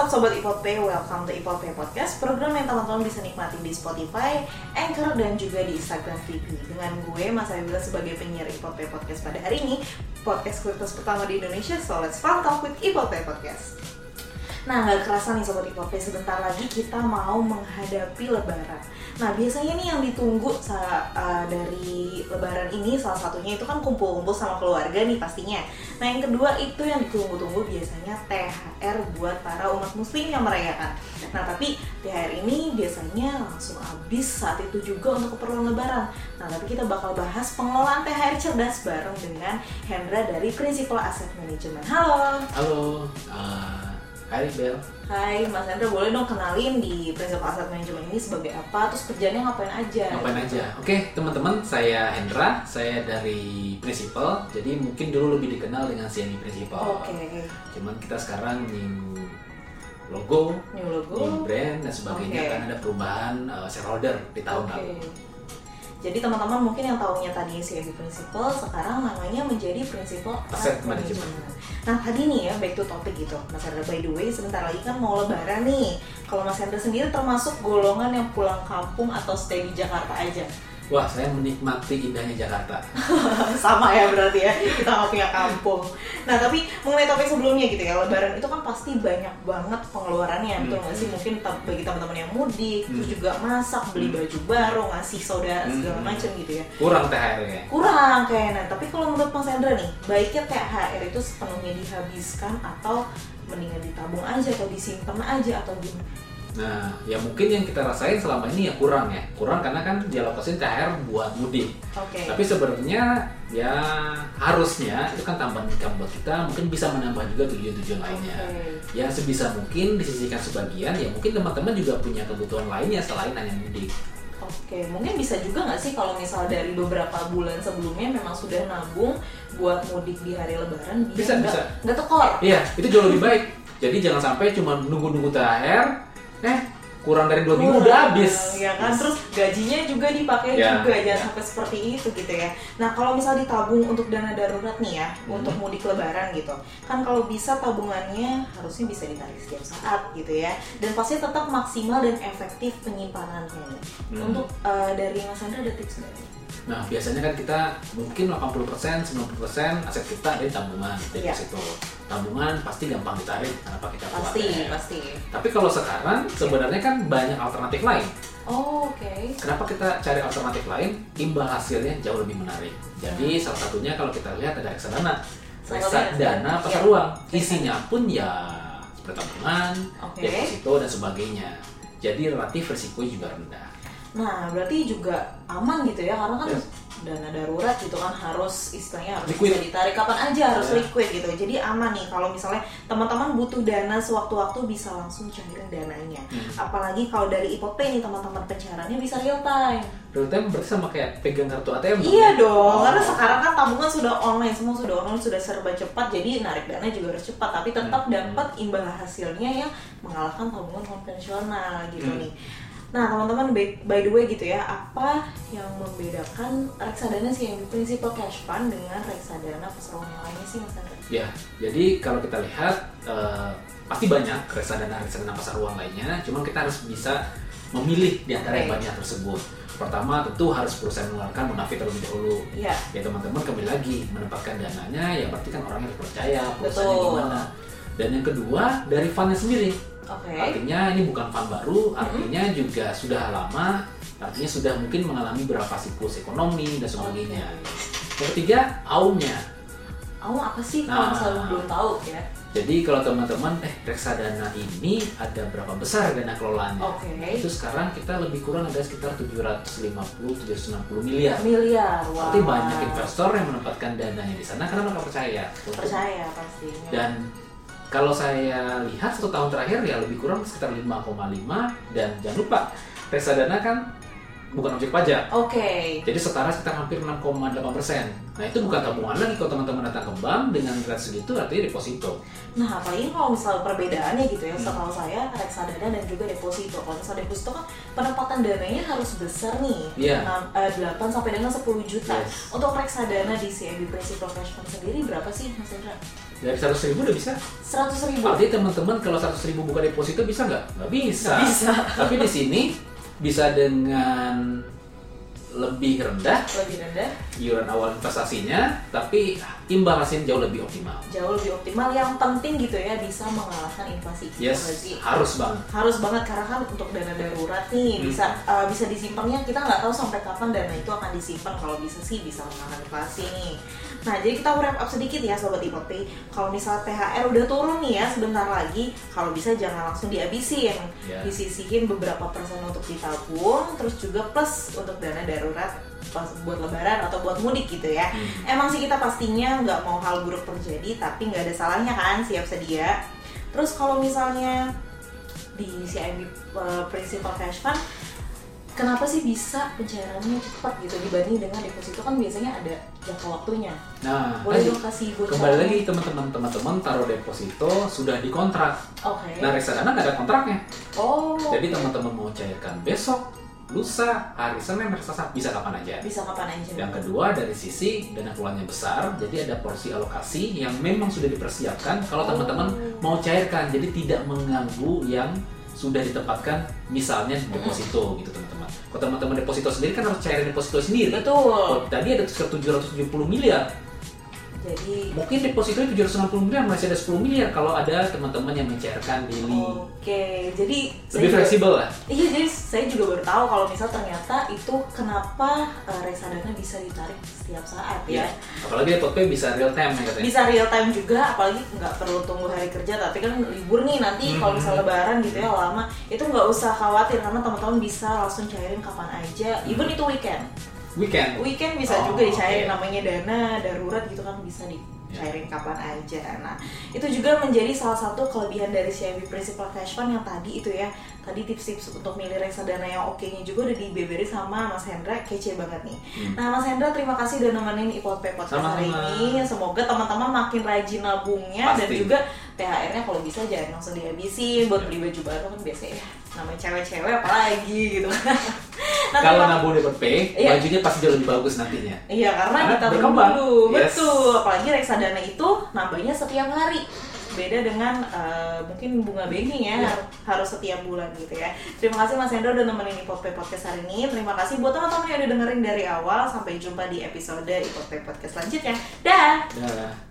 WhatsApp Sobat IPOP, welcome to IPOP Podcast Program yang teman-teman bisa nikmati di Spotify, Anchor, dan juga di Instagram TV Dengan gue, Mas Abila sebagai penyiar IPOP Podcast pada hari ini Podcast kultus pertama di Indonesia, so let's fun talk with IPOP Podcast Nah, nggak kerasa nih Sobat IPOP, sebentar lagi kita mau menghadapi Lebaran Nah, biasanya nih yang ditunggu uh, dari Lebaran ini salah satunya itu kan kumpul-kumpul sama keluarga nih pastinya. Nah, yang kedua itu yang ditunggu-tunggu biasanya THR buat para umat muslim yang merayakan. Nah, tapi THR ini biasanya langsung habis saat itu juga untuk keperluan Lebaran. Nah, tapi kita bakal bahas pengelolaan THR cerdas bareng dengan Hendra dari Principal Asset Management. Halo. Halo, hai Bel. Hai, Mas Hendra boleh dong kenalin di Principal Asset Management ini sebagai apa, terus kerjanya ngapain aja? Ngapain aja? Oke, teman-teman, saya Hendra, saya dari Principal. Jadi mungkin dulu lebih dikenal dengan CMI Principal. Oke, Cuman kita sekarang new logo, new logo. new brand dan sebagainya Oke. karena ada perubahan uh, shareholder di tahun Oke. lalu. Jadi teman-teman mungkin yang tahunya tadi CMB Principal, sekarang namanya menjadi Principal Asset. Management. Nah tadi nih ya, back to topic gitu. Mas Hendra by the way, sebentar lagi kan mau lebaran nih. Kalau Mas Hendra sendiri termasuk golongan yang pulang kampung atau stay di Jakarta aja? Wah, saya menikmati indahnya Jakarta. Sama ya berarti ya, kita nggak punya kampung. Nah tapi mengenai topik sebelumnya gitu ya, lebaran itu kan pasti banyak banget pengeluarannya. Betul nggak sih? Mungkin te- bagi teman-teman yang mudik, terus Hmm. juga masak, beli Hmm. baju baru, ngasih saudara segala Hmm. macam gitu ya. Kurang THR-nya. kurang kayaknya tapi kalau menurut Mas Hendra nih baiknya THR itu sepenuhnya dihabiskan atau mendingan ditabung aja atau disimpan aja atau gimana Nah, ya mungkin yang kita rasain selama ini ya kurang ya. Kurang karena kan dialokasin THR buat mudik. oke Tapi sebenarnya ya harusnya itu kan tambahan income buat kita mungkin bisa menambah juga tujuan-tujuan lainnya. Oke. Ya sebisa mungkin disisihkan sebagian ya mungkin teman-teman juga punya kebutuhan lainnya selain hanya mudik. Oke, mungkin bisa juga nggak sih kalau misal dari beberapa bulan sebelumnya memang sudah nabung buat mudik di hari Lebaran Bisa, bisa. nggak tekor. Iya, itu jauh lebih baik. Jadi jangan sampai cuma nunggu-nunggu THR, eh kurang dari dua minggu udah habis. ya kan terus gajinya juga dipakai Ya, juga jangan ya. sampai seperti itu gitu ya nah kalau misal ditabung untuk dana darurat nih ya Hmm. untuk mudik lebaran gitu kan kalau bisa tabungannya harusnya bisa ditarik setiap saat gitu ya dan pasti tetap maksimal dan efektif penyimpanannya Hmm. untuk eh, dari Mas Andra ada tips nggak? Nah, biasanya kan kita mungkin 80%, 90% aset kita dari tabungan, Iya. deposito. Tabungan pasti gampang ditarik karena pakai kartu pasti ATM. pasti Tapi kalau sekarang sebenarnya kan banyak alternatif lain. oh, oke Kenapa kita cari alternatif lain? Imbal hasilnya jauh lebih menarik. Jadi salah satunya kalau kita lihat ada reksadana. Reksadana ya. pasar uang. Isinya pun ya seperti tabungan, Oke. deposito dan sebagainya. Jadi relatif risikonya juga rendah. Nah berarti juga aman gitu ya karena kan Ya. dana darurat gitu kan harus istilahnya harus Liquid. bisa ditarik kapan aja harus Ya. liquid gitu jadi aman nih kalau misalnya teman-teman butuh dana sewaktu-waktu bisa langsung cairin dananya Hmm. apalagi kalau dari IPOP nih teman-teman pencairannya bisa real time Real time berarti sama kayak pegang kartu ATM. iya dong Oh. karena sekarang kan tabungan sudah online semua sudah online sudah serba cepat jadi narik dana juga harus cepat tapi tetap Hmm. dapat imbal hasilnya yang mengalahkan tabungan konvensional gitu Hmm. nih Nah teman-teman by, the way gitu ya apa yang membedakan reksadana sih yang prinsipal cash fund dengan reksadana pasar uang yang lainnya sih mas Andra? Ya, jadi kalau kita lihat eh, pasti banyak reksadana reksadana pasar uang lainnya, cuma kita harus bisa memilih di antara yang banyak tersebut. Pertama tentu harus berusaha mengeluarkan munafik terlebih dahulu. Iya Ya teman-teman kembali lagi menempatkan dananya, ya berarti kan orangnya harus percaya perusahaannya Betul. gimana. Dan yang kedua dari fundnya sendiri. oke Artinya ini bukan fund baru, artinya juga sudah lama, artinya sudah mungkin mengalami beberapa siklus ekonomi dan sebagainya. Yang ketiga, aumnya. Kamu apa sih kalau Nah. misalnya belum tahu ya? Jadi kalau teman-teman eh reksadana ini ada berapa besar dana kelolaannya? Oke. Itu sekarang kita lebih kurang ada sekitar 750 760 miliar. Miliar, wow. Berarti banyak investor yang menempatkan dananya di sana karena mereka percaya. Percaya pastinya. Dan kalau saya lihat satu tahun terakhir ya lebih kurang sekitar 5,5 dan jangan lupa reksadana kan bukan objek pajak. Oke. Jadi setara sekitar hampir 6,8 persen. Nah itu bukan tabungan lagi kalau teman-teman datang ke bank dengan rate segitu artinya deposito. Nah, apalagi kalau misal perbedaannya gitu ya, Hmm. setahu saya reksadana dan juga deposito. Kalau misal deposito kan penempatan dananya harus besar nih, Iya. Enam- eh, 8 sampai dengan 10 juta. Yes. Untuk reksadana di CIMB Principal Cash Fund sendiri berapa sih, Mas Indra? Dari 100 ribu udah bisa. 100 ribu. Artinya teman-teman kalau 100 ribu buka deposito bisa nggak? Nggak bisa. Nggak bisa. Tapi di sini bisa dengan lebih rendah Lebih rendah, iuran awal investasinya, tapi imbal hasilnya jauh lebih optimal. jauh lebih optimal. Yang penting gitu ya bisa mengalahkan inflasi. Yes, harus banget. harus banget karena kan untuk dana darurat nih Hmm. bisa eh, bisa disimpannya kita nggak tahu sampai kapan dana itu akan disimpan kalau bisa sih bisa menahan inflasi nih nah jadi kita wrap up sedikit ya sobat Ipot kalau misalnya THR udah turun nih ya sebentar lagi kalau bisa jangan langsung dihabisin Ya. disisihin beberapa persen untuk ditabung terus juga plus untuk dana darurat pas buat lebaran atau buat mudik gitu ya. Hmm. emang sih kita pastinya nggak mau hal buruk terjadi tapi nggak ada salahnya kan siap sedia. Terus kalau misalnya di CIMB uh, Principal Cash Fund kenapa sih bisa pencairannya cepat gitu dibanding dengan deposito kan biasanya ada jangka waktunya. Nah, boleh dong kasih bocoran kembali lagi teman-teman teman-teman taruh deposito sudah dikontrak. oke. Nah, reksadana nggak ada kontraknya. oh. Jadi teman-teman mau cairkan besok, lusa, hari Senin, hari Selasa bisa kapan aja. bisa kapan aja Yang kedua dari sisi dana keluarnya besar, jadi ada porsi alokasi yang memang sudah dipersiapkan kalau teman-teman Oh. mau cairkan, jadi tidak mengganggu yang sudah ditempatkan misalnya di deposito gitu teman-teman. Kalau teman-teman deposito sendiri kan harus cairin deposito sendiri. betul tadi ada sekitar 770 miliar, jadi mungkin deposito 760 miliar masih ada 10 miliar kalau ada teman-teman yang mencairkan daily. oke jadi saya Lebih fleksibel lah. Iya, jadi saya juga baru tahu kalau misal ternyata itu kenapa uh, reksadana bisa ditarik setiap saat ya. Ya. Apalagi Pay bisa real time ya katanya. Bisa real time juga, apalagi nggak perlu tunggu hari kerja. Tapi kan libur nih nanti kalau misal Hmm. lebaran gitu ya lama, itu nggak usah khawatir karena teman-teman bisa langsung cairin kapan aja. Even itu weekend, Weekend. weekend bisa Oh, juga dicairin oke. namanya dana darurat gitu kan bisa dicairin kapan aja. Nah itu juga menjadi salah satu kelebihan dari CIMB Principal Cash Fund yang tadi itu ya tadi tips-tips untuk milih reksadana yang oke-nya juga udah dibeberin sama Mas Hendra kece banget nih. Hmm. Nah Mas Hendra terima kasih udah nemenin Ipot P Podcast hari ini. Semoga teman-teman makin rajin nabungnya dan Pasti. juga THR-nya kalau bisa jangan langsung dihabisin buat beli baju baru kan biasanya ya, namanya cewek-cewek apalagi gitu. nah, Kalau nabung Depot Pay, Iya. bajunya pasti jauh lebih bagus nantinya. Iya karena, Karena kita berkembang. dulu, Yes. betul. Apalagi reksadana itu nambahnya setiap hari. Beda dengan eh, mungkin bunga BNI ya, Iya. harus setiap bulan gitu ya. Terima kasih Mas Hendro udah nemenin Ipot Podcast hari ini. Terima kasih buat teman-teman yang udah dengerin dari awal. Sampai jumpa di episode Ipot Podcast selanjutnya. Dah. Dah.